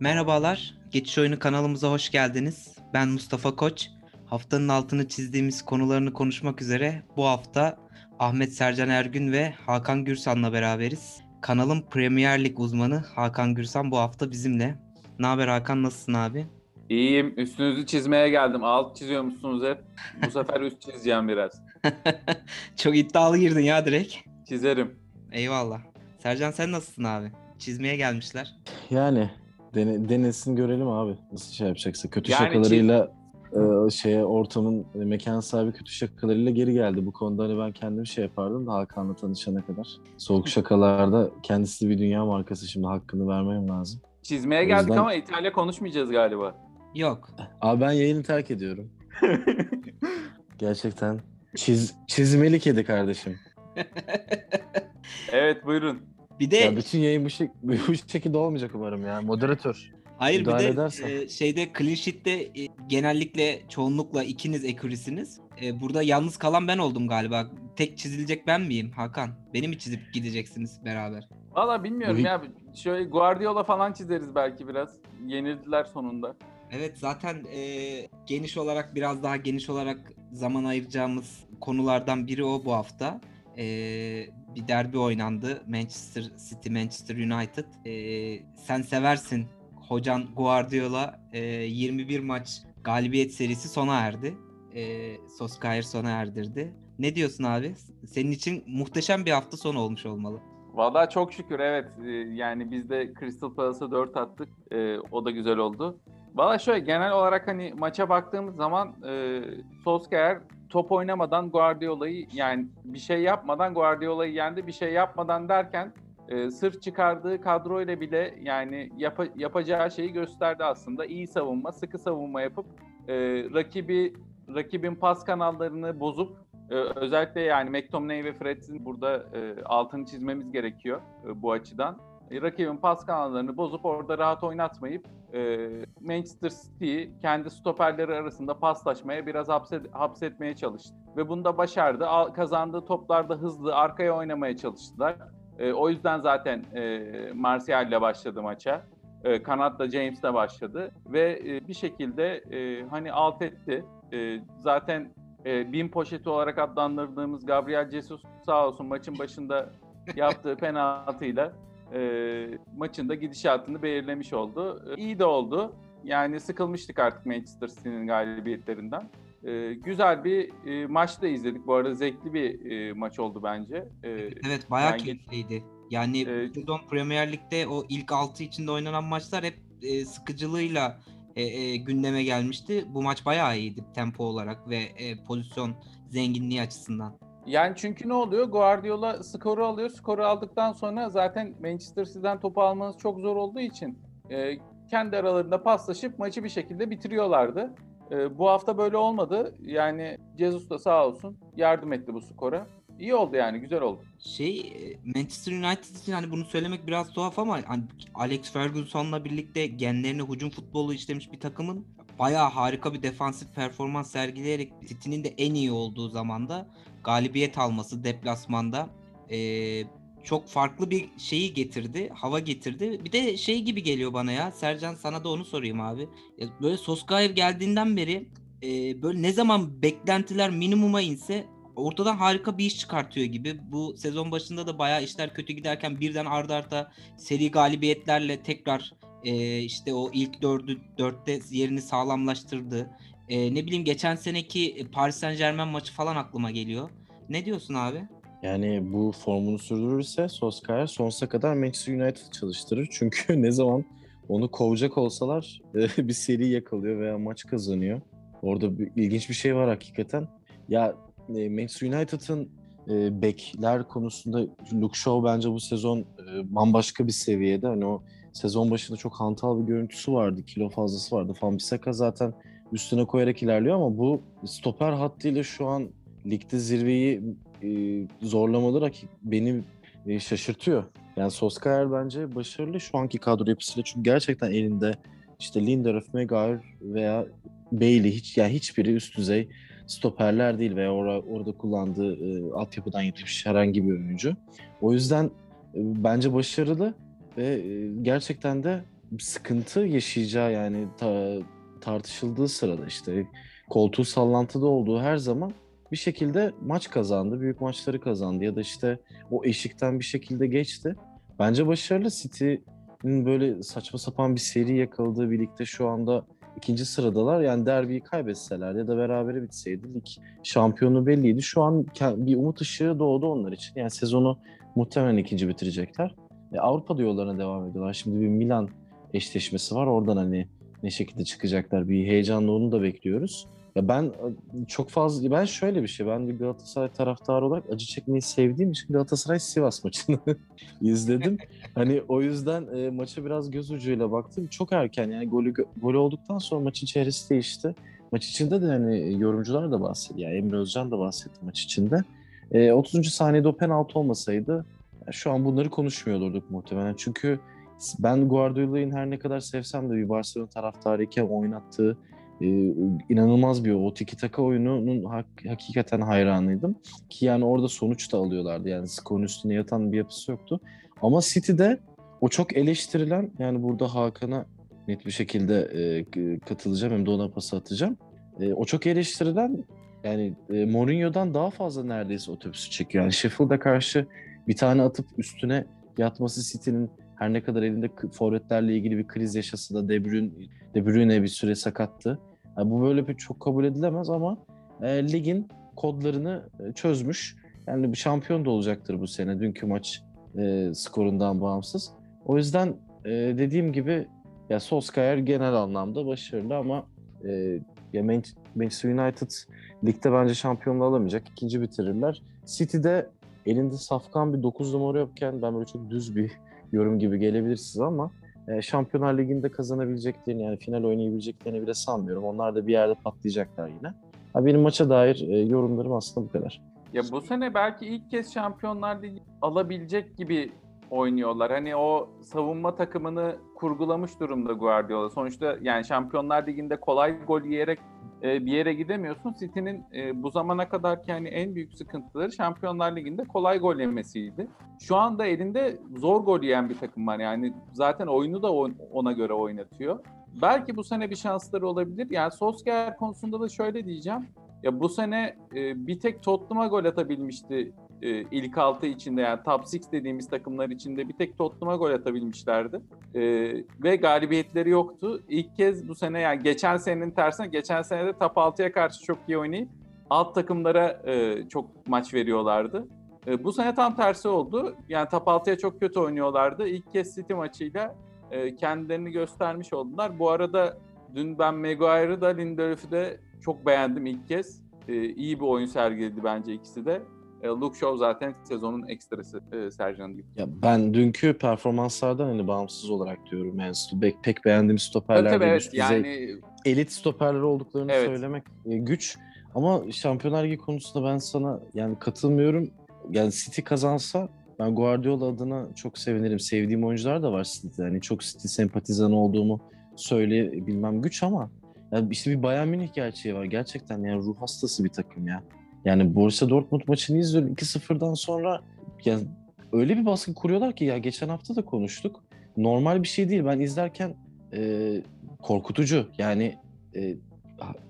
Merhabalar, Geçiş Oyunu kanalımıza hoş geldiniz. Ben Mustafa Koç. Haftanın altını çizdiğimiz konularını konuşmak üzere bu hafta Ahmet Sercan Ergün ve Hakan Gürsan'la beraberiz. Kanalın Premier Lig uzmanı Hakan Gürsan bu hafta bizimle. Ne haber Hakan, nasılsın abi? İyiyim. Üstünüzü çizmeye geldim. Alt çiziyor musunuz hep? Bu sefer üst çizeceğim biraz. Çok iddialı girdin ya direkt. Çizerim. Eyvallah. Sercan sen nasılsın abi? Çizmeye gelmişler. Yani dene, denesin görelim abi nasıl şey yapacaksa. Kötü Yani şakalarıyla e, şeye ortamın e, mekan sahibi kötü şakalarıyla geri geldi. Bu konuda hani ben kendim şey yapardım da Hakan'la tanışana kadar. Soğuk şakalarda kendisi bir dünya markası şimdi hakkını vermem lazım. Çizmeye O geldik yüzden- ama İtalya konuşmayacağız galiba. Yok. Abi ben yayını terk ediyorum. Gerçekten çiz, çizmeli kedi kardeşim. evet buyurun. Bir de Ya bütün yayın bu, şek- bu şekilde olmayacak umarım ya. Moderatör. Hayır bir de edersen. e, şeyde clean sheet'te e, genellikle çoğunlukla ikiniz ekürisiniz. E, burada yalnız kalan ben oldum galiba. Tek çizilecek ben miyim Hakan? Beni mi çizip gideceksiniz beraber? Valla bilmiyorum Bu- ya. Şöyle Guardiola falan çizeriz belki biraz. Yenildiler sonunda. Evet zaten e, geniş olarak biraz daha geniş olarak zaman ayıracağımız konulardan biri o bu hafta. E, bir derbi oynandı. Manchester City Manchester United. E, sen seversin hocan Guardiola e, 21 maç galibiyet serisi sona erdi. E, Solskjaer sona erdirdi. Ne diyorsun abi? Senin için muhteşem bir hafta sonu olmuş olmalı. Valla çok şükür evet. Yani biz de Crystal Palace'a 4 attık. Ee, o da güzel oldu. Valla şöyle genel olarak hani maça baktığımız zaman e, Solskjaer top oynamadan Guardiola'yı yani bir şey yapmadan Guardiola'yı yendi. Bir şey yapmadan derken e, sırf çıkardığı kadroyla bile yani yapa- yapacağı şeyi gösterdi aslında. İyi savunma, sıkı savunma yapıp e, rakibi rakibin pas kanallarını bozup ee, özellikle yani McTominay ve Fred'in burada e, altını çizmemiz gerekiyor e, bu açıdan. E, rakibin pas kanallarını bozup orada rahat oynatmayıp e, Manchester City'yi kendi stoperleri arasında paslaşmaya biraz hapset, hapsetmeye çalıştı. Ve bunu da başardı. Al, kazandığı toplarda hızlı arkaya oynamaya çalıştılar. E, o yüzden zaten e, Martial ile başladı maça. E, Kanat'la James de başladı ve e, bir şekilde e, hani alt etti. E, zaten e, bin poşeti olarak adlandırdığımız Gabriel Jesus sağ olsun maçın başında yaptığı penaltıyla e, maçın da gidişatını belirlemiş oldu. E, iyi de oldu. Yani sıkılmıştık artık Manchester City'nin galibiyetlerinden. E, güzel bir e, maç da izledik. Bu arada zevkli bir e, maç oldu bence. E, Evet bayağı Yani- keyifliydi. Yani bu sezon Premier Lig'de o ilk 6 içinde oynanan maçlar hep e, sıkıcılığıyla e, e, gündeme gelmişti. Bu maç bayağı iyiydi tempo olarak ve e, pozisyon zenginliği açısından. Yani çünkü ne oluyor? Guardiola skoru alıyor. Skoru aldıktan sonra zaten Manchester City'den topu almanız çok zor olduğu için e, kendi aralarında paslaşıp maçı bir şekilde bitiriyorlardı. E, bu hafta böyle olmadı. Yani Jesus da sağ olsun yardım etti bu skora. İyi oldu yani güzel oldu. Şey e, Manchester United için hani bunu söylemek biraz tuhaf ama hani Alex Ferguson'la birlikte genlerine hücum futbolu işlemiş bir takımın bayağı harika bir defansif performans sergileyerek City'nin de en iyi olduğu zamanda galibiyet alması deplasmanda e, çok farklı bir şeyi getirdi, hava getirdi. Bir de şey gibi geliyor bana ya. Sercan sana da onu sorayım abi. Böyle Soskaev geldiğinden beri e, böyle ne zaman beklentiler minimuma inse ortadan harika bir iş çıkartıyor gibi. Bu sezon başında da bayağı işler kötü giderken birden arda arda seri galibiyetlerle tekrar e, işte o ilk dördü dörtte yerini sağlamlaştırdı. E, ne bileyim geçen seneki Paris Saint Germain maçı falan aklıma geliyor. Ne diyorsun abi? Yani bu formunu sürdürürse Solskjaer sonsuza kadar Manchester United çalıştırır. Çünkü ne zaman onu kovacak olsalar e, bir seri yakalıyor veya maç kazanıyor. Orada bir, ilginç bir şey var hakikaten. Ya e, Manchester United'ın e, bekler konusunda Luke Shaw bence bu sezon e, bambaşka bir seviyede. Hani o sezon başında çok hantal bir görüntüsü vardı. Kilo fazlası vardı. Fambisaka zaten üstüne koyarak ilerliyor ama bu stoper hattıyla şu an ligde zirveyi e, zorlamalı rakip beni e, şaşırtıyor. Yani Solskjaer bence başarılı şu anki kadro yapısıyla çünkü gerçekten elinde işte Lindelof, Maguire veya Bailey hiç yani hiçbiri üst düzey stoperler değil veya orada, orada kullandığı e, altyapıdan yetişmiş herhangi bir oyuncu. O yüzden e, bence başarılı ve gerçekten de sıkıntı yaşayacağı yani ta- tartışıldığı sırada işte koltuğu sallantıda olduğu her zaman bir şekilde maç kazandı, büyük maçları kazandı ya da işte o eşikten bir şekilde geçti. Bence başarılı City'nin böyle saçma sapan bir seri yakaladığı birlikte şu anda ikinci sıradalar. Yani derbiyi kaybetseler ya da berabere bitseydi lig şampiyonu belliydi. Şu an bir umut ışığı doğdu onlar için. Yani sezonu muhtemelen ikinci bitirecekler. E, Avrupa yollarına devam ediyorlar. Şimdi bir Milan eşleşmesi var. Oradan hani ne şekilde çıkacaklar bir heyecanla onu da bekliyoruz. Ya ben e, çok fazla ben şöyle bir şey ben bir Galatasaray taraftarı olarak acı çekmeyi sevdiğim için Galatasaray Sivas maçını izledim. Hani o yüzden e, maça biraz göz ucuyla baktım. Çok erken yani golü gol olduktan sonra maçın çehresi değişti. Maç içinde de hani yorumcular da bahsetti. Yani Emre Özcan da bahsetti maç içinde. E, 30. saniyede o penaltı olmasaydı şu an bunları konuşmuyor olurduk muhtemelen. Çünkü ben Guardiola'nın her ne kadar sevsem de bir Barcelona taraftarıyken oynattığı e, inanılmaz bir o tiki taka oyununun hak, hakikaten hayranıydım. Ki yani orada sonuç da alıyorlardı. Yani skorun üstüne yatan bir yapısı yoktu. Ama City'de o çok eleştirilen yani burada Hakan'a net bir şekilde e, katılacağım hem de ona pas atacağım. E, o çok eleştirilen yani e, Mourinho'dan daha fazla neredeyse otobüsü çekiyor. Yani Sheffield'a karşı bir tane atıp üstüne yatması City'nin her ne kadar elinde forvetlerle ilgili bir kriz yaşası da De Bruyne, De Bruyne bir süre sakattı. Yani bu böyle bir çok kabul edilemez ama e, ligin kodlarını e, çözmüş. Yani bir şampiyon da olacaktır bu sene dünkü maç e, skorundan bağımsız. O yüzden e, dediğim gibi ya Solskjaer genel anlamda başarılı ama e, ya Manchester United ligde bence şampiyonluğu alamayacak. İkinci bitirirler. City'de elinde safkan bir 9 numara yokken ben böyle çok düz bir yorum gibi gelebilir size ama e, Şampiyonlar Ligi'nde kazanabileceklerini yani final oynayabileceklerini bile sanmıyorum. Onlar da bir yerde patlayacaklar yine. Ha, benim maça dair e, yorumlarım aslında bu kadar. Ya bu sene belki ilk kez Şampiyonlar Ligi alabilecek gibi oynuyorlar. Hani o savunma takımını kurgulamış durumda Guardiola. Sonuçta yani Şampiyonlar Ligi'nde kolay gol yiyerek e, bir yere gidemiyorsun. City'nin e, bu zamana kadar yani en büyük sıkıntıları Şampiyonlar Ligi'nde kolay gol yemesiydi. Şu anda elinde zor gol yiyen bir takım var. Yani zaten oyunu da ona göre oynatıyor. Belki bu sene bir şansları olabilir. Yani Solskjaer konusunda da şöyle diyeceğim. Ya bu sene e, bir tek Tottenham'a gol atabilmişti e, ilk altı içinde yani top 6 dediğimiz takımlar içinde bir tek Tottenham'a gol atabilmişlerdi. E, ve galibiyetleri yoktu. İlk kez bu sene yani geçen senenin tersine geçen sene de top 6'ya karşı çok iyi oynayıp alt takımlara e, çok maç veriyorlardı. E, bu sene tam tersi oldu. Yani top 6'ya çok kötü oynuyorlardı. İlk kez City maçıyla e, kendilerini göstermiş oldular. Bu arada dün ben Maguire'ı da Lindelöf'ü de çok beğendim ilk kez. E, iyi bir oyun sergiledi bence ikisi de. E, Luke Shaw zaten sezonun ekstrası e, Sercan gibi. Ya ben dünkü performanslardan hani bağımsız olarak diyorum. Yani pek, pek beğendiğim stoperler tabii, evet, yani elit stoperler olduklarını evet. söylemek e, güç. Ama Şampiyonlar Ligi konusunda ben sana yani katılmıyorum. Yani City kazansa ben Guardiola adına çok sevinirim. Sevdiğim oyuncular da var City'de. Yani çok City sempatizanı olduğumu söyleyebilmem güç ama yani işte bir Bayern Münih gerçeği var. Gerçekten yani ruh hastası bir takım ya. Yani Borussia Dortmund maçını izliyorum 2-0'dan sonra ya öyle bir baskı kuruyorlar ki ya geçen hafta da konuştuk. Normal bir şey değil. Ben izlerken e, korkutucu. Yani e,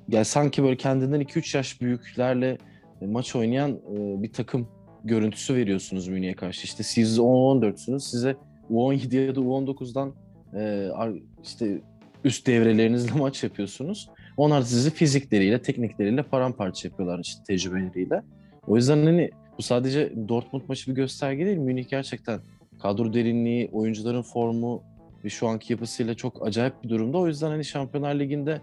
ya sanki böyle kendinden 2-3 yaş büyüklerle maç oynayan e, bir takım görüntüsü veriyorsunuz Münih'e karşı. İşte siz 10-14'sünüz. Size U17 ya da U19'dan e, işte üst devrelerinizle maç yapıyorsunuz. Onlar sizi fizikleriyle, teknikleriyle paramparça yapıyorlar işte tecrübeleriyle. O yüzden hani bu sadece Dortmund maçı bir gösterge değil. Münih gerçekten kadro derinliği, oyuncuların formu ve şu anki yapısıyla çok acayip bir durumda. O yüzden hani Şampiyonlar Ligi'nde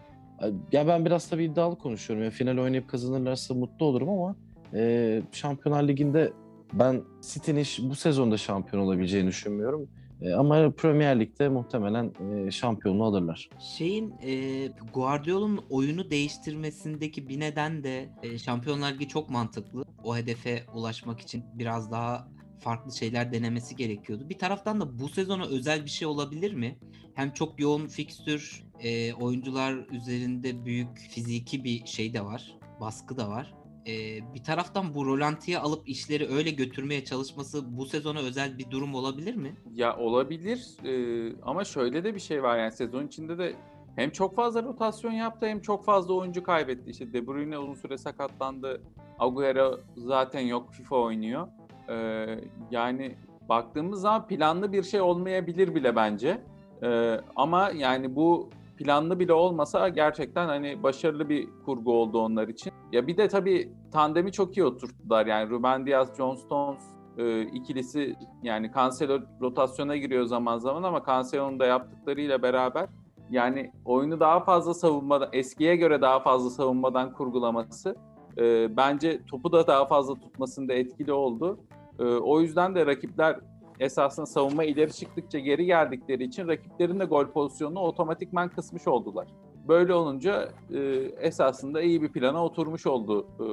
ya ben biraz tabii iddialı konuşuyorum. Yani final oynayıp kazanırlarsa mutlu olurum ama e, Şampiyonlar Ligi'nde ben City'nin bu sezonda şampiyon olabileceğini düşünmüyorum. E, ama Premier Lig'de muhtemelen e, şampiyonluğu alırlar. Şeyin e, Guardiola'nın oyunu değiştirmesindeki bir neden de e, Şampiyonlar Ligi çok mantıklı. O hedefe ulaşmak için biraz daha farklı şeyler denemesi gerekiyordu. Bir taraftan da bu sezona özel bir şey olabilir mi? Hem çok yoğun fikstür, e, oyuncular üzerinde büyük fiziki bir şey de var, baskı da var. E, bir taraftan bu rolantiye alıp işleri öyle götürmeye çalışması bu sezona özel bir durum olabilir mi? Ya olabilir Ee, ama şöyle de bir şey var yani sezon içinde de hem çok fazla rotasyon yaptı hem çok fazla oyuncu kaybetti. İşte De Bruyne uzun süre sakatlandı. Agüero zaten yok FIFA oynuyor. Ee, yani baktığımız zaman planlı bir şey olmayabilir bile bence. Ee, ama yani bu planlı bile olmasa gerçekten hani başarılı bir kurgu oldu onlar için. Ya bir de tabii tandemi çok iyi oturttular. Yani Ruben Diaz, John Stones e, ikilisi yani Cancelo rotasyona giriyor zaman zaman ama Cancelo'nun da yaptıklarıyla beraber yani oyunu daha fazla savunmadan, eskiye göre daha fazla savunmadan kurgulaması e, bence topu da daha fazla tutmasında etkili oldu. E, o yüzden de rakipler esasında savunma ileri çıktıkça geri geldikleri için rakiplerin de gol pozisyonunu otomatikman kısmış oldular. Böyle olunca e, esasında iyi bir plana oturmuş oldu. E,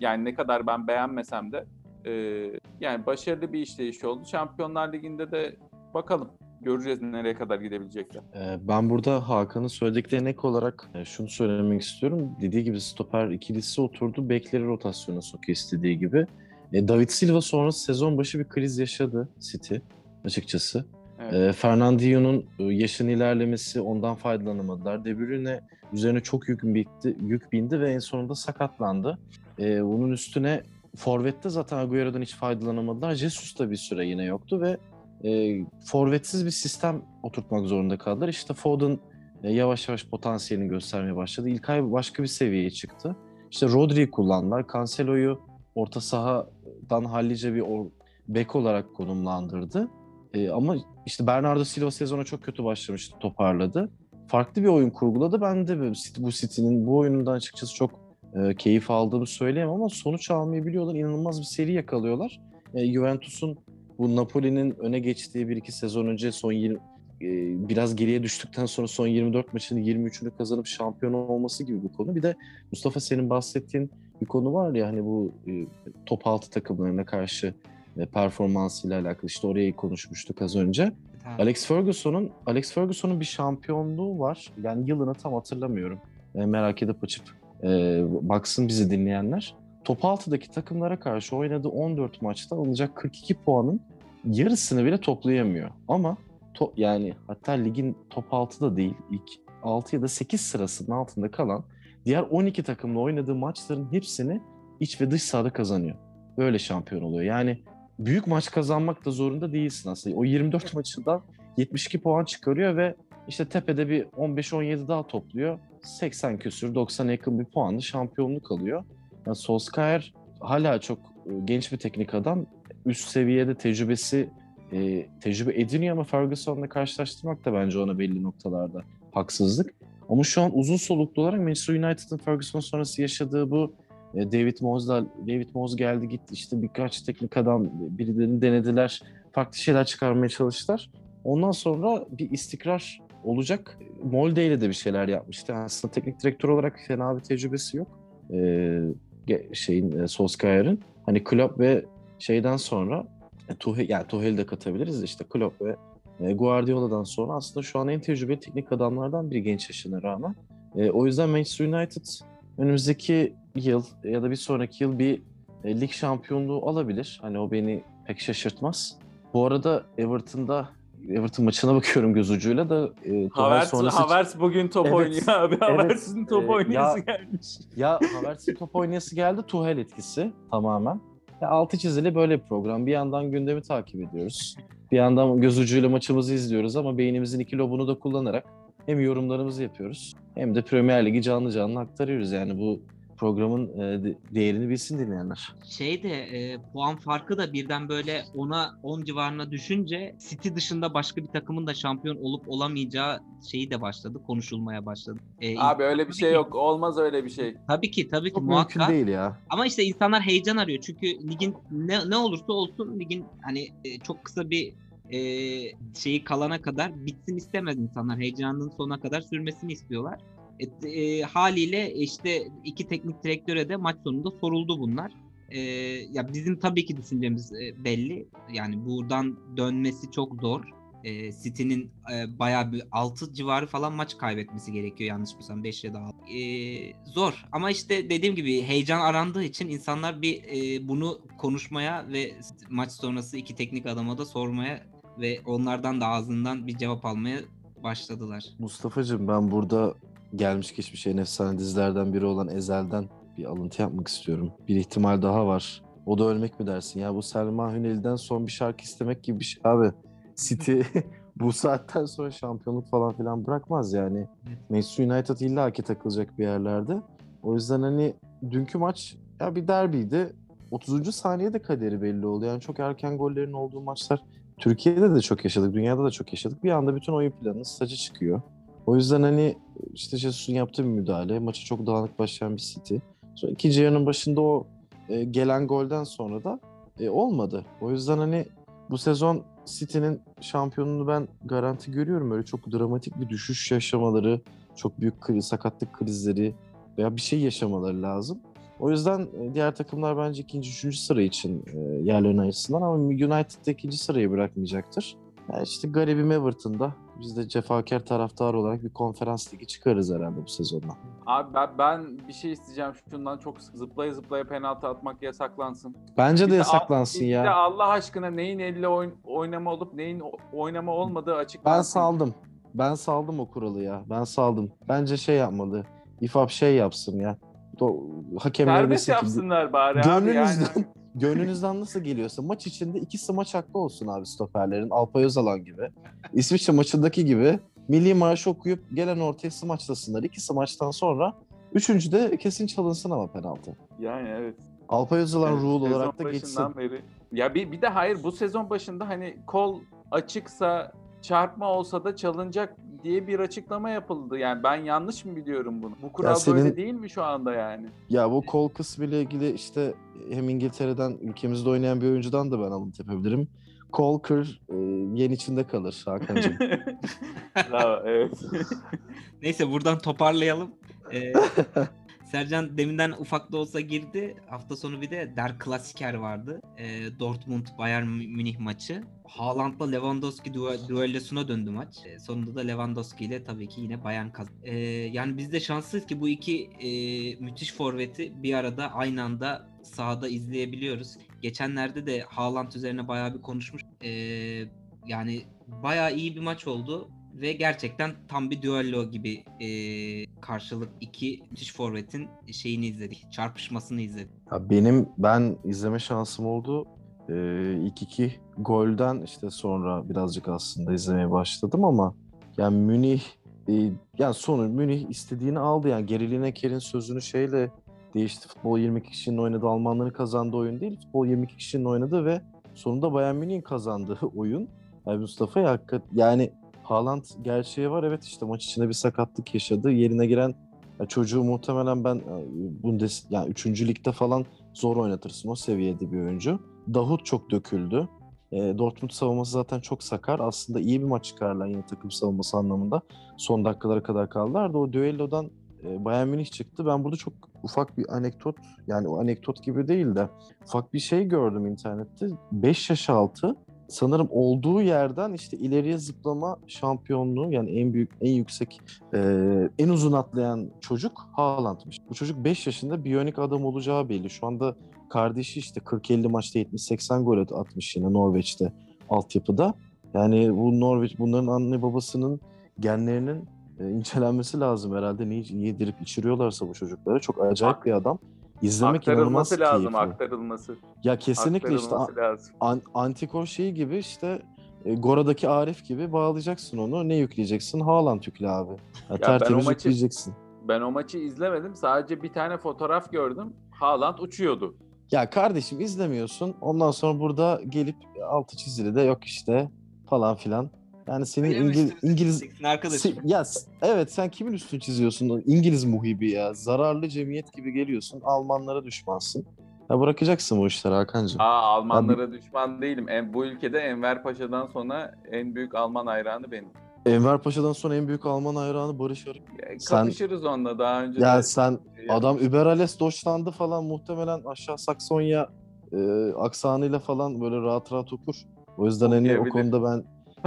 yani ne kadar ben beğenmesem de e, yani başarılı bir işleyiş oldu. Şampiyonlar Ligi'nde de bakalım göreceğiz nereye kadar gidebilecekler. Ee, Ben burada Hakan'ın söylediklerine ek olarak e, şunu söylemek istiyorum. Dediği gibi stoper ikilisi oturdu. Bekleri rotasyona sokuyor istediği gibi. E, David Silva sonrası sezon başı bir kriz yaşadı City açıkçası. Evet. E, Fernandinho'nun e, yaşın ilerlemesi ondan faydalanamadılar. De Bruyne üzerine çok yük bindi, yük bindi ve en sonunda sakatlandı. E, bunun üstüne Forvet'te zaten Agüero'dan hiç faydalanamadılar. Jesus da bir süre yine yoktu ve e, forvetsiz bir sistem oturtmak zorunda kaldılar. İşte Foden e, yavaş yavaş potansiyelini göstermeye başladı. İlkay başka bir seviyeye çıktı. İşte Rodri'yi kullandılar. Cancelo'yu orta sahadan hallice bir or- bek olarak konumlandırdı. E, ama işte Bernardo Silva sezona çok kötü başlamıştı, toparladı. Farklı bir oyun kurguladı. Ben de bu City- bu City'nin bu oyunundan açıkçası çok e, keyif aldığımı söyleyemem ama sonuç almayı biliyorlar. İnanılmaz bir seri yakalıyorlar. E, Juventus'un bu Napoli'nin öne geçtiği bir iki sezon önce son 20 e, biraz geriye düştükten sonra son 24 maçını 23'ünü kazanıp şampiyon olması gibi bir konu. Bir de Mustafa senin bahsettiğin bir konu var ya hani bu e, top altı takımlarına karşı e, performansıyla alakalı işte orayı konuşmuştuk az önce. Alex Ferguson'un Alex Ferguson'un bir şampiyonluğu var. Yani yılını tam hatırlamıyorum. E, merak edip açıp e, baksın bizi dinleyenler. Top altıdaki takımlara karşı oynadığı 14 maçta alınacak 42 puanın yarısını bile toplayamıyor. Ama to- yani hatta ligin top 6'da değil ilk 6 ya da 8 sırasının altında kalan diğer 12 takımla oynadığı maçların hepsini iç ve dış sahada kazanıyor. Böyle şampiyon oluyor. Yani büyük maç kazanmak da zorunda değilsin aslında. O 24 maçından 72 puan çıkarıyor ve işte tepede bir 15-17 daha topluyor. 80 küsür 90'a yakın bir puanlı şampiyonluk alıyor. Yani Solskjaer hala çok e, genç bir teknik adam. Üst seviyede tecrübesi e, tecrübe ediniyor ama Ferguson'la karşılaştırmak da bence ona belli noktalarda haksızlık. Ama şu an uzun soluklu olarak Manchester United'ın Ferguson sonrası yaşadığı bu e, David Moyes'la David Moyes geldi gitti işte birkaç teknik adam birilerini denediler. Farklı şeyler çıkarmaya çalıştılar. Ondan sonra bir istikrar olacak. Molde ile de bir şeyler yapmıştı. Aslında teknik direktör olarak fena bir tecrübesi yok. Ee, şeyin e, Solskjaer'in. Hani Klopp ve şeyden sonra e, Tuchel, yani Tuchel'i de katabiliriz işte Klopp ve Guardiola'dan sonra aslında şu an en tecrübeli teknik adamlardan biri genç yaşına rağmen. E, o yüzden Manchester United önümüzdeki yıl ya da bir sonraki yıl bir e, lig şampiyonluğu alabilir. Hani o beni pek şaşırtmaz. Bu arada Everton'da Everton maçına bakıyorum göz ucuyla da e, Havertz, sonrası- Havertz bugün top Evet, oynuyor abi. Havertz'in top Ee, oynayası ya- gelmiş. Ya Havertz'in top oynayası geldi. Tuhel etkisi tamamen. Altı çizili böyle bir program. Bir yandan gündemi takip ediyoruz. Bir yandan göz ucuyla maçımızı izliyoruz ama beynimizin iki lobunu da kullanarak hem yorumlarımızı yapıyoruz hem de Premier Ligi canlı canlı aktarıyoruz. Yani bu programın e, de- değerini bilsin dinleyenler. Şey de e, puan farkı da birden böyle ona 10 civarına düşünce City dışında başka bir takımın da şampiyon olup olamayacağı şeyi de başladı, konuşulmaya başladı. E, Abi öyle bir şey ki- yok. Olmaz öyle bir şey. Tabii ki tabii ki Çok muhakkak. mümkün değil ya. Ama işte insanlar heyecan arıyor. Çünkü ligin ne, ne olursa olsun ligin hani e, çok kısa bir e, şeyi kalana kadar bitsin istemez insanlar. Heyecanın sona kadar sürmesini istiyorlar. E, e, haliyle işte iki teknik direktöre de maç sonunda soruldu bunlar. E, ya bizim tabii ki düşüncemiz e, belli. Yani buradan dönmesi çok zor. e, City'nin e, bayağı bir 6 civarı falan maç kaybetmesi gerekiyor yanlış mısın 5 ya da 6. E, zor ama işte dediğim gibi heyecan arandığı için insanlar bir e, bunu konuşmaya ve maç sonrası iki teknik adama da sormaya ve onlardan da ağzından bir cevap almaya başladılar. Mustafa'cığım ben burada gelmiş geçmiş en efsane dizilerden biri olan Ezel'den bir alıntı yapmak istiyorum. Bir ihtimal daha var. O da ölmek mi dersin? Ya bu Selma Hüneli'den son bir şarkı istemek gibi bir şey abi. City bu saatten sonra şampiyonluk falan filan bırakmaz yani. Manchester United illa ki takılacak bir yerlerde. O yüzden hani dünkü maç ya bir derbiydi. 30. saniyede kaderi belli oldu. Yani çok erken gollerin olduğu maçlar Türkiye'de de çok yaşadık, dünyada da çok yaşadık. Bir anda bütün oyun planı saçı çıkıyor. O yüzden hani işte Jesus'un yaptığı bir müdahale, maçı çok dağınık başlayan bir City. Sonra ikinci yarının başında o e, gelen golden sonra da e, olmadı. O yüzden hani bu sezon City'nin şampiyonluğunu ben garanti görüyorum. Öyle çok dramatik bir düşüş yaşamaları, çok büyük kriz, sakatlık krizleri veya bir şey yaşamaları lazım. O yüzden e, diğer takımlar bence ikinci, üçüncü sıra için e, yerlerini ayırsınlar ama United de ikinci sırayı bırakmayacaktır. Yani işte garibim Everton'da biz de cefakar taraftar olarak bir konferans ligi çıkarız herhalde bu sezonda. Abi ben, ben bir şey isteyeceğim şundan çok zıplaya zıplaya penaltı atmak yasaklansın. Bence Bir de de yasaklansın Bir de ya. Allah aşkına neyin elle oyn- oynama olup neyin oynama olmadığı açıklansın. Ben saldım. Ben saldım o kuralı ya. Ben saldım. Bence şey yapmalı. İFAB şey yapsın ya. Do hakemler Serbest yapsınlar bari abi yani. Gönlünüzden, nasıl geliyorsa maç içinde iki smaç hakkı olsun abi stoperlerin. Alpay Özalan gibi. İsviçre maçındaki gibi milli marş okuyup gelen ortaya smaçlasınlar. İki smaçtan sonra üçüncü de kesin çalınsın ama penaltı. Yani evet. Alpay Özalan Evet, rule olarak da geçsin. Beri. Ya bir, bir de hayır bu sezon başında hani kol açıksa çarpma olsa da çalınacak diye bir açıklama yapıldı. Yani ben yanlış mı biliyorum bunu? Bu kural senin- böyle değil mi şu anda yani? Ya bu kol kısmı ile ilgili işte hem İngiltere'den ülkemizde oynayan bir oyuncudan da ben alıntı yapabilirim. Kol kır, e, yen içinde kalır Hakan'cığım. Bravo, evet. Neyse buradan toparlayalım. Ee, Sercan deminden ufak da olsa girdi. Hafta sonu bir de Der Klassiker vardı. Ee, Dortmund Bayern Münih maçı. Haaland'la Lewandowski due- düellosuna döndü maç. Ee, sonunda da Lewandowski ile tabii ki yine Bayern kazandı. Ee, yani biz de şanslıyız ki bu iki e, müthiş forveti bir arada aynı anda sahada izleyebiliyoruz. Geçenlerde de Haaland üzerine bayağı bir konuşmuş. Ee, yani bayağı iyi bir maç oldu ve gerçekten tam bir düello gibi e, karşılık iki müthiş forvetin şeyini izledik. Çarpışmasını izledik. Ya benim ben izleme şansım oldu. Ee, ilk iki golden işte sonra birazcık aslında izlemeye başladım ama yani Münih e, yani sonu Münih istediğini aldı yani Geri Lineker'in sözünü şeyle değişti. Futbol 22 kişinin oynadığı Almanların kazandığı oyun değil. Futbol 22 kişinin oynadığı ve sonunda Bayern Münih'in kazandığı oyun. Yani Mustafa ya, yani Haaland gerçeği var. Evet işte maç içinde bir sakatlık yaşadı. Yerine giren ya çocuğu muhtemelen ben e, Bundes yani 3. ligde falan zor oynatırsın o seviyede bir oyuncu. Davut çok döküldü. E, Dortmund savunması zaten çok sakar. Aslında iyi bir maç çıkarlar yine takım savunması anlamında. Son dakikalara kadar kaldılar da o düellodan e, Bayern Münih çıktı. Ben burada çok ufak bir anekdot yani o anekdot gibi değil de ufak bir şey gördüm internette. 5 yaş altı sanırım olduğu yerden işte ileriye zıplama şampiyonluğu yani en büyük en yüksek e, en uzun atlayan çocuk Haaland'mış. Bu çocuk 5 yaşında biyonik adam olacağı belli. Şu anda kardeşi işte 40-50 maçta 70-80 gol at- atmış yine Norveç'te altyapıda. Yani bu Norveç bunların anne babasının genlerinin e, incelenmesi lazım herhalde. Niye yedirip içiriyorlarsa bu çocuklara. Çok acayip bir adam. İzlemek inanılmaz aktarılması lazım, keyifli. aktarılması. Ya kesinlikle işte aktarılması lazım. an, Antikor şeyi gibi işte e, Gora'daki Arif gibi bağlayacaksın onu. Ne yükleyeceksin? Haaland yükle abi. Ya, ben tertemiz o maçı- yükleyeceksin. Ben o maçı izlemedim. Sadece bir tane fotoğraf gördüm. Haaland uçuyordu. Ya kardeşim izlemiyorsun. Ondan sonra burada gelip altı çizili de yok işte falan filan. Yani senin Öyle? İngiliz arkadaşım. Se- ya evet sen kimin üstünü çiziyorsun? İngiliz muhibi ya. Zararlı cemiyet gibi geliyorsun. Almanlara düşmansın. Ya bırakacaksın bu işleri Hakan'cığım. Aa Almanlara düşman değilim. En, bu ülkede Enver Paşa'dan sonra en büyük Alman hayranı benim. Enver Paşa'dan sonra en büyük Alman hayranı Barış Arık. Ya, Sen- Kapışırız onunla daha önce. Ya de- sen Ya, adam Überales Deutschland'ı falan muhtemelen aşağı Saksonya e, aksanıyla falan böyle rahat rahat okur. O yüzden hani o konuda ben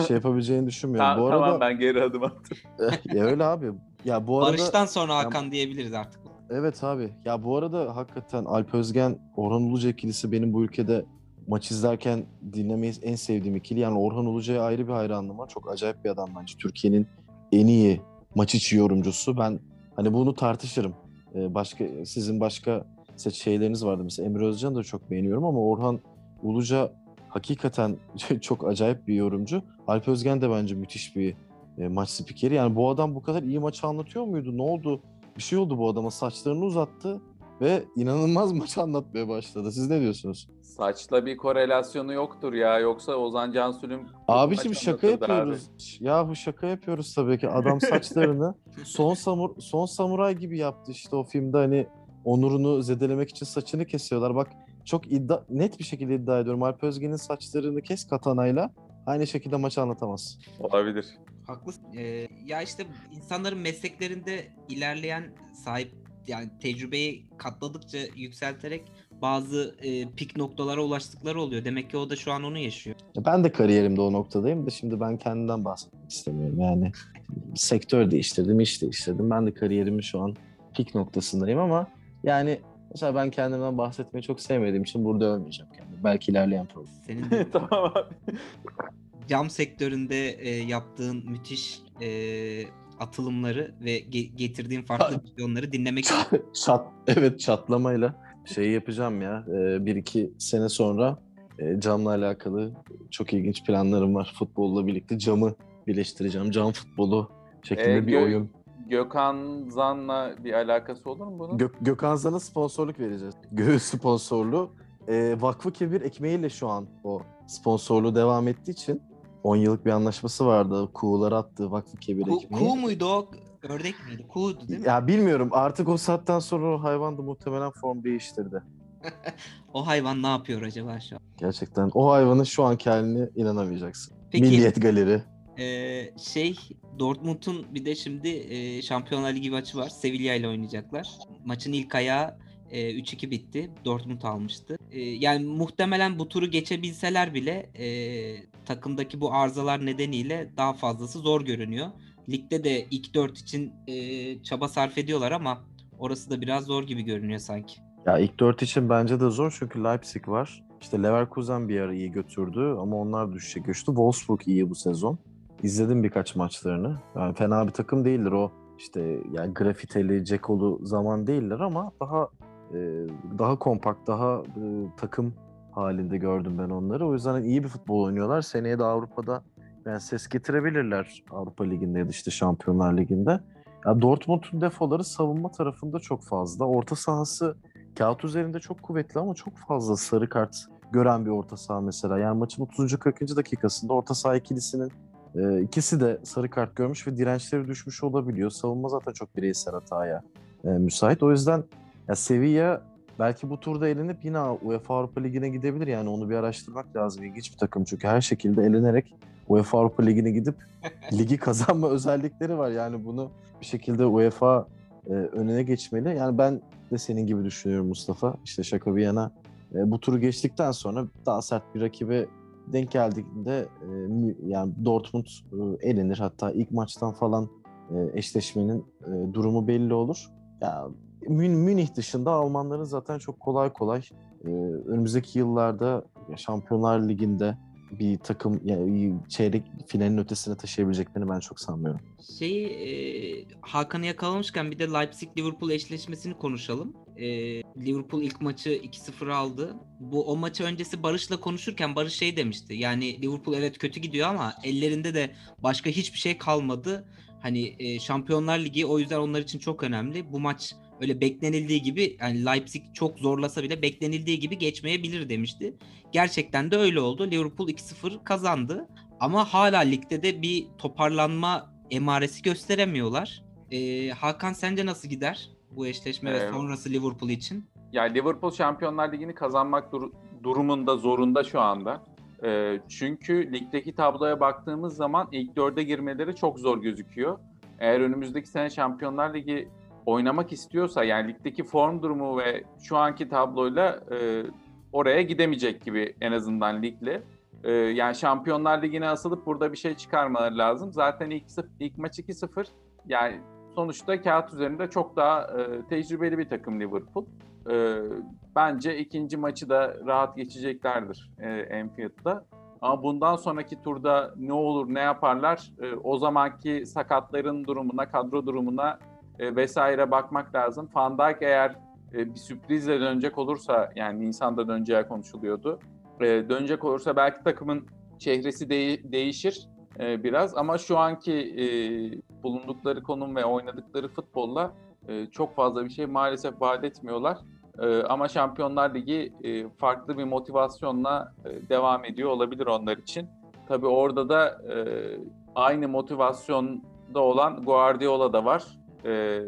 şey yapabileceğini düşünmüyorum. Ta- bu arada Tamam ben geri adım attım. ya öyle abi. Ya bu arada Barış'tan sonra Hakan diyebiliriz artık. Evet abi. Ya bu arada hakikaten Alp Özgen, Orhan Uluca ikilisi benim bu ülkede maç izlerken dinlemeyi en sevdiğim ikili. Yani Orhan Uluca'ya ayrı bir hayranlığım var. Çok acayip bir adam bence. Türkiye'nin en iyi maç içi yorumcusu. Ben hani bunu tartışırım. Ee, başka sizin başka şeyleriniz vardı. Mesela Emre Özcan'ı da çok beğeniyorum ama Orhan Uluca hakikaten çok acayip bir yorumcu. Alp Özgen de bence müthiş bir e, maç spikeri. Yani bu adam bu kadar iyi maçı anlatıyor muydu? Ne oldu? bir şey oldu bu adama. Saçlarını uzattı ve inanılmaz maç anlatmaya başladı. Siz ne diyorsunuz? Saçla bir korelasyonu yoktur ya. Yoksa Ozan Cansülüm Abiciğim şaka yapıyoruz. Yahu şaka yapıyoruz tabii ki. Adam saçlarını son samur son samuray gibi yaptı işte o filmde hani onurunu zedelemek için saçını kesiyorlar. Bak çok iddia net bir şekilde iddia ediyorum. Alp Özgen'in saçlarını kes katanayla aynı şekilde maç anlatamaz. Abi. Olabilir. Haklısın. Ee, ya işte insanların mesleklerinde ilerleyen sahip yani tecrübeyi katladıkça yükselterek bazı e, pik noktalara ulaştıkları oluyor. Demek ki o da şu an onu yaşıyor. Ben de kariyerimde o noktadayım da şimdi ben kendimden bahsetmek istemiyorum. Yani sektör değiştirdim, iş değiştirdim. Ben de kariyerimin şu an pik noktasındayım ama yani mesela ben kendimden bahsetmeyi çok sevmediğim için burada övmeyeceğim kendimi. Belki ilerleyen program. Senin de tamam abi. cam sektöründe e, yaptığın müthiş e, atılımları ve ge- getirdiğin farklı vizyonları dinlemek Çat, evet çatlamayla şey yapacağım ya. e, Bir iki sene sonra e, camla alakalı çok ilginç planlarım var. Futbolla birlikte camı birleştireceğim. Cam futbolu şeklinde Ee, bir gö- oyun. Gökhan Zan'la bir alakası olur mu bunun? Gök, Gökhan Zan'a sponsorluk vereceğiz. Göğüs sponsorluğu. E, Vakfı Kebir ekmeğiyle şu an o sponsorluğu devam ettiği için 10 yıllık bir anlaşması vardı. Kuğuları attı Vakfı Kebir Ku, ekmeği. kuğu muydu o? Ördek miydi? Kuğuydu değil mi? Ya bilmiyorum artık o saatten sonra o hayvan da muhtemelen form değiştirdi. O hayvan ne yapıyor acaba şu an? Gerçekten o hayvanın şu anki haline inanamayacaksın. Peki Milliyet Galeri. E, şey Dortmund'un bir de şimdi e, Şampiyonlar Ligi maçı var. Sevilla ile oynayacaklar. Maçın ilk ayağı e, 3-2 bitti. Dortmund almıştı. E, yani muhtemelen bu turu geçebilseler bile e, takımdaki bu arızalar nedeniyle daha fazlası zor görünüyor. Ligde de ilk 4 için e, çaba sarf ediyorlar ama orası da biraz zor gibi görünüyor sanki. Ya ilk dört için bence de zor çünkü Leipzig var. İşte Leverkusen bir ara iyi götürdü ama onlar düşecek güçlü. Wolfsburg iyi bu sezon. İzledim birkaç maçlarını. Yani fena bir takım değildir o. İşte yani grafiteli, cekolu zaman değiller ama daha e, daha kompakt, daha e, takım halinde gördüm ben onları. O yüzden iyi bir futbol oynuyorlar. Seneye de Avrupa'da yani ses getirebilirler Avrupa Ligi'nde ya da işte Şampiyonlar Ligi'nde. Ya Dortmund'un defoları savunma tarafında çok fazla. Orta sahası kağıt üzerinde çok kuvvetli ama çok fazla sarı kart gören bir orta saha mesela. Yani maçın 30. 40. dakikasında orta saha ikilisinin e, ikisi de sarı kart görmüş ve dirençleri düşmüş olabiliyor. Savunma zaten çok bireysel hataya e, müsait. O yüzden ya Sevilla belki bu turda elenip yine UEFA Avrupa Ligi'ne gidebilir. Yani onu bir araştırmak lazım. İlginç bir takım çünkü her şekilde elenerek UEFA Avrupa Ligi'ne gidip ligi kazanma özellikleri var. Yani bunu bir şekilde UEFA e, önüne geçmeli. Yani ben de senin gibi düşünüyorum Mustafa. İşte şaka bir yana e, bu turu geçtikten sonra daha sert bir rakibe denk geldiğinde e, yani Dortmund e, elenir. Hatta ilk maçtan falan e, eşleşmenin e, durumu belli olur. Ya Mün- Münih dışında Almanların zaten çok kolay kolay e, önümüzdeki yıllarda Şampiyonlar Ligi'nde bir takım yani çeyrek finalin ötesine taşıyabileceklerini ben çok sanmıyorum. Şeyi e, Hakan'ı yakalamışken bir de Leipzig-Liverpool eşleşmesini konuşalım. E, Liverpool ilk maçı 2-0 aldı. Bu o maçı öncesi Barış'la konuşurken Barış şey demişti. Yani Liverpool evet kötü gidiyor ama ellerinde de başka hiçbir şey kalmadı. Hani e, Şampiyonlar Ligi o yüzden onlar için çok önemli. Bu maç öyle beklenildiği gibi yani Leipzig çok zorlasa bile beklenildiği gibi geçmeyebilir demişti. Gerçekten de öyle oldu. Liverpool 2-0 kazandı. Ama hala ligde de bir toparlanma emaresi gösteremiyorlar. Ee, Hakan sence nasıl gider bu eşleşme ve Ee, sonrası Liverpool için? Ya Liverpool Şampiyonlar Ligi'ni kazanmak dur- durumunda zorunda şu anda. Ee, çünkü ligdeki tabloya baktığımız zaman ilk dörde girmeleri çok zor gözüküyor. Eğer önümüzdeki sene Şampiyonlar Ligi oynamak istiyorsa yani ligdeki form durumu ve şu anki tabloyla e, oraya gidemeyecek gibi en azından ligle. Ee, yani Şampiyonlar Ligi'ne asılıp burada bir şey çıkarmaları lazım. Zaten ilk, ilk maç 2-0 yani sonuçta kağıt üzerinde çok daha e, tecrübeli bir takım Liverpool. E, bence ikinci maçı da rahat geçeceklerdir e. Ama bundan sonraki turda ne olur ne yaparlar e, o zamanki sakatların durumuna, kadro durumuna e, vesaire bakmak lazım. Van Dijk eğer e, bir sürprizle dönecek olursa yani Nisan'da döneceği konuşuluyordu. E, dönecek olursa belki takımın çehresi de- değişir e, biraz ama şu anki e, bulundukları konum ve oynadıkları futbolla e, çok fazla bir şey maalesef vaat etmiyorlar. E, ama Şampiyonlar Ligi e, farklı bir motivasyonla e, devam ediyor olabilir onlar için. Tabii orada da e, aynı motivasyonda olan Guardiola da var. E,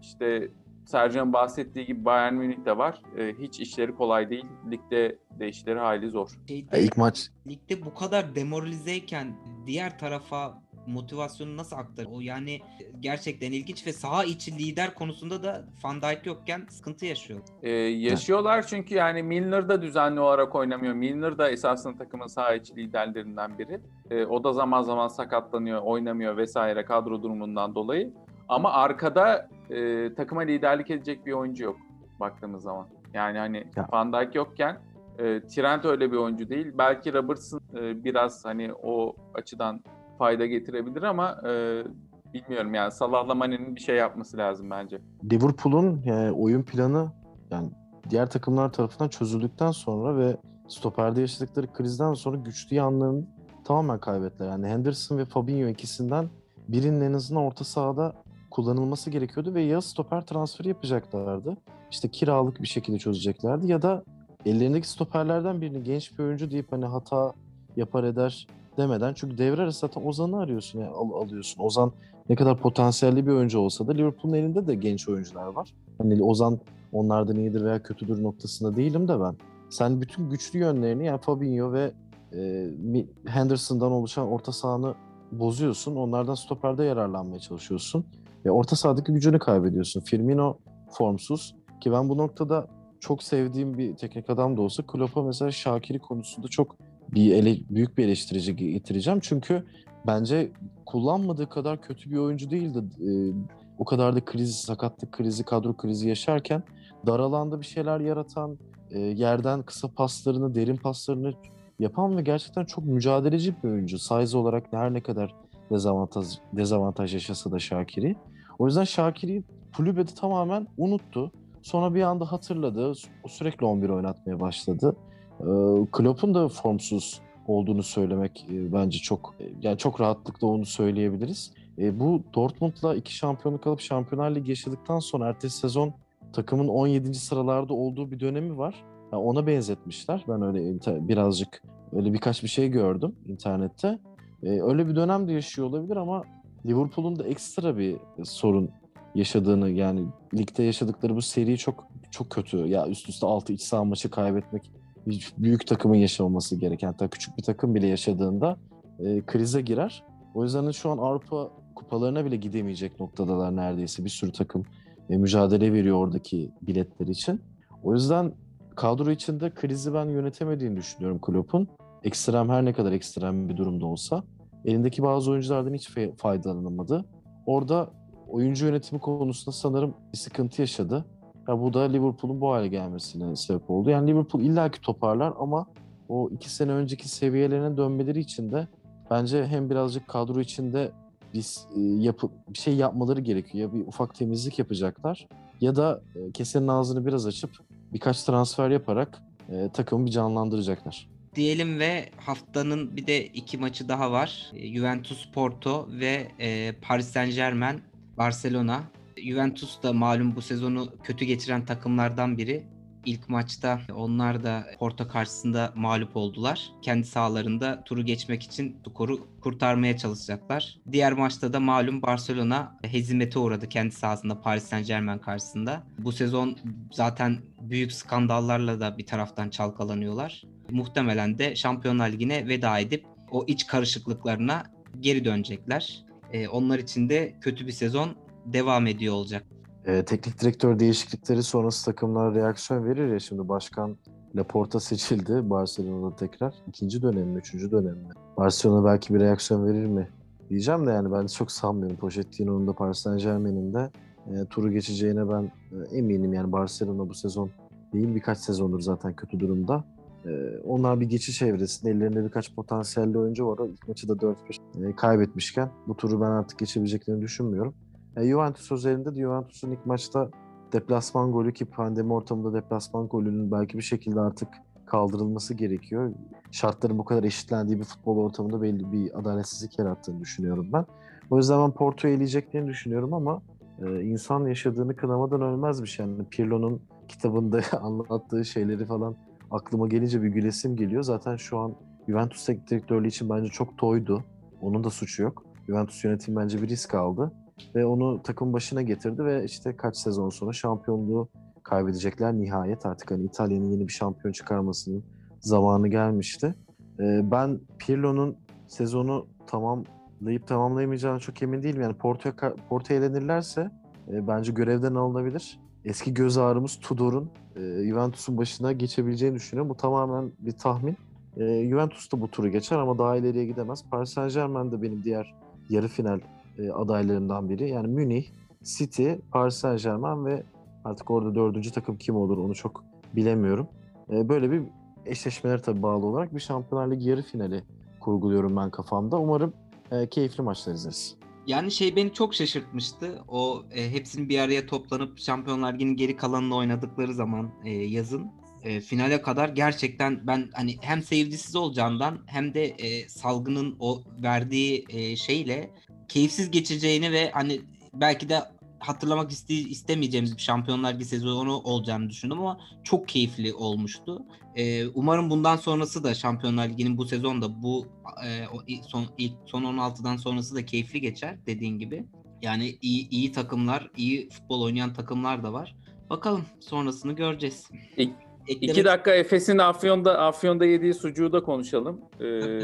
işte Sercan'ın bahsettiği gibi Bayern Münih de var. E, hiç işleri kolay değil. Ligde de işleri hali zor. Şeyde, Ya ilk maç ligde bu kadar demoralizeyken diğer tarafa motivasyonu nasıl aktarır? O yani gerçekten ilginç ve saha içi lider konusunda da Van Dijk yokken sıkıntı yaşıyor. Ee, yaşıyorlar çünkü yani Milner da düzenli olarak oynamıyor. Milner da esasında takımın saha içi liderlerinden biri. Ee, o da zaman zaman sakatlanıyor, oynamıyor vesaire kadro durumundan dolayı. Ama arkada e, takıma liderlik edecek bir oyuncu yok baktığımız zaman. Yani hani Ya. Van Dijk yokken e, Trent öyle bir oyuncu değil. Belki Robertson e, biraz hani o açıdan fayda getirebilir ama e, bilmiyorum yani Salah'la Mane'nin bir şey yapması lazım bence. Liverpool'un yani oyun planı yani diğer takımlar tarafından çözüldükten sonra ve stoperde yaşadıkları krizden sonra güçlü yanlarını tamamen kaybettiler. Yani Henderson ve Fabinho ikisinden birinin en azından orta sahada kullanılması gerekiyordu ve ya stoper transferi yapacaklardı. İşte kiralık bir şekilde çözeceklerdi ya da ellerindeki stoperlerden birini genç bir oyuncu deyip hani hata yapar eder demeden çünkü devre arası zaten Ozan'ı arıyorsun yani al- alıyorsun. Ozan ne kadar potansiyelli bir oyuncu olsa da Liverpool'un elinde de genç oyuncular var. Hani Ozan onlardan iyidir veya kötüdür noktasında değilim de ben. Sen bütün güçlü yönlerini yani Fabinho ve e, Henderson'dan oluşan orta sahanı bozuyorsun. Onlardan stoperde yararlanmaya çalışıyorsun. Ve orta sahadaki gücünü kaybediyorsun. Firmino formsuz ki ben bu noktada çok sevdiğim bir teknik adam da olsa Klopp'a mesela Şakir'i konusunda çok bir ele, büyük bir eleştirici getireceğim. Çünkü bence kullanmadığı kadar kötü bir oyuncu değildi. Ee, o kadar da kriz, sakatlık krizi, kadro krizi yaşarken dar alanda bir şeyler yaratan, e, yerden kısa paslarını, derin paslarını yapan ve gerçekten çok mücadeleci bir oyuncu. Size olarak her ne kadar dezavantaj, dezavantaj yaşasa da Şakir'i. O yüzden Şakir'i kulübede tamamen unuttu. Sonra bir anda hatırladı. Sürekli 11 oynatmaya başladı. Ee, Klopp'un da formsuz olduğunu söylemek e, bence çok yani çok rahatlıkla onu söyleyebiliriz. E, bu Dortmund'la iki şampiyonluk alıp Şampiyonlar Ligi yaşadıktan sonra ertesi sezon takımın 17. sıralarda olduğu bir dönemi var. Yani ona benzetmişler. Ben öyle birazcık öyle birkaç bir şey gördüm internette. E, öyle bir dönem de yaşıyor olabilir ama Liverpool'un da ekstra bir sorun yaşadığını yani ligde yaşadıkları bu seri çok çok kötü. Ya üst üste 6 iç saha maçı kaybetmek büyük takımın yaşamaması gereken hatta küçük bir takım bile yaşadığında e, krize girer. O yüzden şu an Avrupa kupalarına bile gidemeyecek noktadalar neredeyse. Bir sürü takım e, mücadele veriyor oradaki biletler için. O yüzden kadro içinde krizi ben yönetemediğini düşünüyorum Klopp'un. Ekstrem her ne kadar ekstrem bir durumda olsa elindeki bazı oyunculardan hiç faydalanamadı. Orada oyuncu yönetimi konusunda sanırım bir sıkıntı yaşadı. Ya bu da Liverpool'un bu hale gelmesine sebep oldu. Yani Liverpool illaki toparlar ama o iki sene önceki seviyelerine dönmeleri için de bence hem birazcık kadro içinde biz e, yapıp bir şey yapmaları gerekiyor. Ya bir ufak temizlik yapacaklar ya da e, kesenin ağzını biraz açıp birkaç transfer yaparak e, takımı bir canlandıracaklar. Diyelim ve haftanın bir de iki maçı daha var. E, Juventus Porto ve e, Paris Saint Germain Barcelona. Juventus da malum bu sezonu kötü geçiren takımlardan biri. İlk maçta onlar da Porto karşısında mağlup oldular. Kendi sahalarında turu geçmek için skoru kurtarmaya çalışacaklar. Diğer maçta da malum Barcelona hezimete uğradı kendi sahasında Paris Saint Germain karşısında. Bu sezon zaten büyük skandallarla da bir taraftan çalkalanıyorlar. Muhtemelen de Şampiyonlar Ligi'ne veda edip o iç karışıklıklarına geri dönecekler. Ee, onlar için de kötü bir sezon devam ediyor olacak. E, teknik direktör değişiklikleri sonrası takımlar reaksiyon verir ya şimdi başkan Laporta seçildi Barcelona'da tekrar. İkinci dönem mi, üçüncü dönem mi? Barcelona belki bir reaksiyon verir mi? Diyeceğim de yani ben çok sanmıyorum. Pochettino'nun da Paris Saint Germain'in de e, turu geçeceğine ben e, eminim. Yani Barcelona bu sezon değil birkaç sezondur zaten kötü durumda. E, onlar bir geçiş evresinde ellerinde birkaç potansiyelli oyuncu var. İlk maçı da 4-5 e, kaybetmişken bu turu ben artık geçebileceklerini düşünmüyorum. E, Juventus özelinde de Juventus'un ilk maçta deplasman golü ki pandemi ortamında deplasman golünün belki bir şekilde artık kaldırılması gerekiyor. Şartların bu kadar eşitlendiği bir futbol ortamında belli bir adaletsizlik yarattığını düşünüyorum ben. O yüzden ben Porto'yu eleyeceklerini düşünüyorum ama e, insan yaşadığını kınamadan ölmezmiş. Yani Pirlo'nun kitabında anlattığı şeyleri falan aklıma gelince bir gülesim geliyor. Zaten şu an Juventus teknik direktörlüğü için bence çok toydu. Onun da suçu yok. Juventus yönetimi bence bir risk aldı ve onu takım başına getirdi ve işte kaç sezon sonra şampiyonluğu kaybedecekler nihayet artık hani İtalya'nın yeni bir şampiyon çıkarmasının zamanı gelmişti. Ee, ben Pirlo'nun sezonu tamamlayıp tamamlayamayacağını çok emin değilim. Yani Porto'ya Porto elenirlerse e, bence görevden alınabilir. Eski göz ağrımız Tudor'un e, Juventus'un başına geçebileceğini düşünüyorum. Bu tamamen bir tahmin. E, Juventus da bu turu geçer ama daha ileriye gidemez. Paris Saint Germain de benim diğer yarı final e, adaylarından biri. Yani Münih, City, Paris Saint Germain ve artık orada dördüncü takım kim olur onu çok bilemiyorum. E, böyle bir eşleşmeler tabii bağlı olarak bir Şampiyonlar Ligi yarı finali kurguluyorum ben kafamda. Umarım e, keyifli maçlar izleriz. Yani şey beni çok şaşırtmıştı. O e, hepsinin bir araya toplanıp Şampiyonlar Ligi'nin geri kalanını oynadıkları zaman e, yazın e, finale kadar gerçekten ben hani hem seyircisiz olacağından hem de e, salgının o verdiği e, şeyle keyifsiz geçeceğini ve hani belki de hatırlamak iste, istemeyeceğimiz bir Şampiyonlar Ligi sezonu olacağını düşündüm ama çok keyifli olmuştu. Ee, umarım bundan sonrası da Şampiyonlar Ligi'nin bu sezonda bu e, son ilk son 16'dan sonrası da keyifli geçer dediğin gibi. Yani iyi iyi takımlar, iyi futbol oynayan takımlar da var. Bakalım sonrasını göreceğiz. İki, iki dakika Efes'in Afyon'da Afyon'da yediği sucuğu da konuşalım. Ee,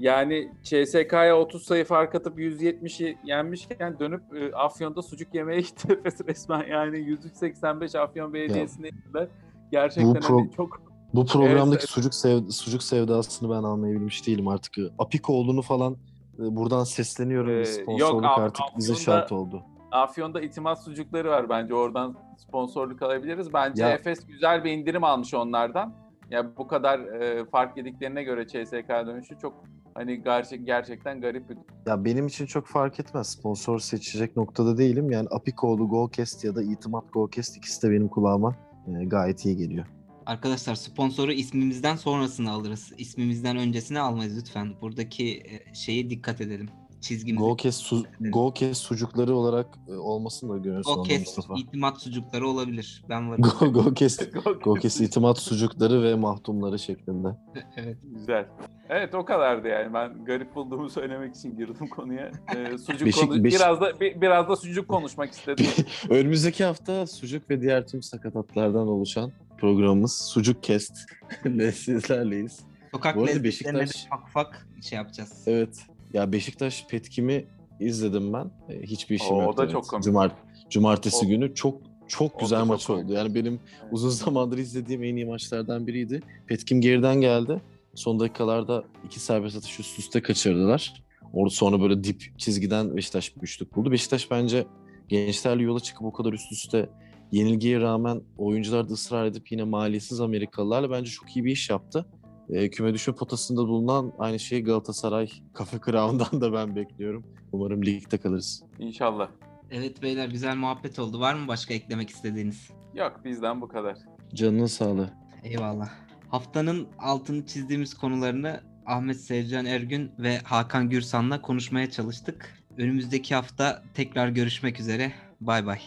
Yani CSK'ya 30 sayı fark atıp 170'i yenmişken dönüp e, Afyon'da sucuk yemeye gitti resmen. Yani 185 Afyon Belediyesi'ne gittiler. Gerçekten pro- hani çok bu programdaki Evet, sucuk sev sucuk sevdasını ben anlayabilmiş değilim artık. Apikoğlu'nu falan e, buradan sesleniyorum. Ee, sponsorluk yok, artık bize şart oldu. Afyon'da itimat sucukları var bence oradan sponsorluk alabiliriz. Bence Ya- Efes güzel bir indirim almış onlardan. Ya bu kadar e, fark yediklerine göre CSK dönüşü çok hani gerçek gerçekten garip bir Ya benim için çok fark etmez. Sponsor seçecek noktada değilim. Yani Apikoğlu, Golcast ya da İtimat Golcast ikisi de benim kulağıma e, gayet iyi geliyor. Arkadaşlar sponsoru ismimizden sonrasını alırız. İsmimizden öncesini almayız lütfen. Buradaki e, şeye dikkat edelim. Çizgimize. Golcast, su, Golcast sucukları olarak e, olmasını da onda Gokes Mustafa. itimat sucukları olabilir. Ben varım. Go- Golcast, Golcast itimat sucukları ve mahtumları şeklinde. evet. Güzel. Evet o kadardı yani. Ben garip bulduğumu söylemek için girdim konuya. Ee, sucuk Beşik- konu- Beşik- biraz da bi- biraz da sucuk konuşmak istedim. Önümüzdeki hafta sucuk ve diğer tüm sakatatlardan oluşan programımız Sucuk Cast ile sizlerleyiz. Sokak Bu arada Beşiktaş- ufak ufak şey yapacağız. Evet. Ya Beşiktaş Petkim'i izledim ben. E, Hiçbir işim o yoktu. da evet. çok komik. Cumart Cumartesi O- günü çok çok O da güzel çok maç komik. oldu. Yani benim uzun zamandır izlediğim en iyi maçlardan biriydi. Petkim geriden geldi. Son dakikalarda iki serbest atış üst üste kaçırdılar. Orada sonra böyle dip çizgiden Beşiktaş bir üçlük buldu. Beşiktaş bence gençlerle yola çıkıp o kadar üst üste yenilgiye rağmen oyuncular da ısrar edip yine maliyetsiz Amerikalılarla bence çok iyi bir iş yaptı. E, küme düşme potasında bulunan aynı şeyi Galatasaray Kafe Crown'dan da ben bekliyorum. Umarım ligde kalırız. İnşallah. Evet beyler güzel muhabbet oldu. Var mı başka eklemek istediğiniz? Yok bizden bu kadar. Canının sağlığı. Eyvallah. Haftanın altını çizdiğimiz konularını Ahmet Sevcan Ergün ve Hakan Gürsan'la konuşmaya çalıştık. Önümüzdeki hafta tekrar görüşmek üzere. Bay bay.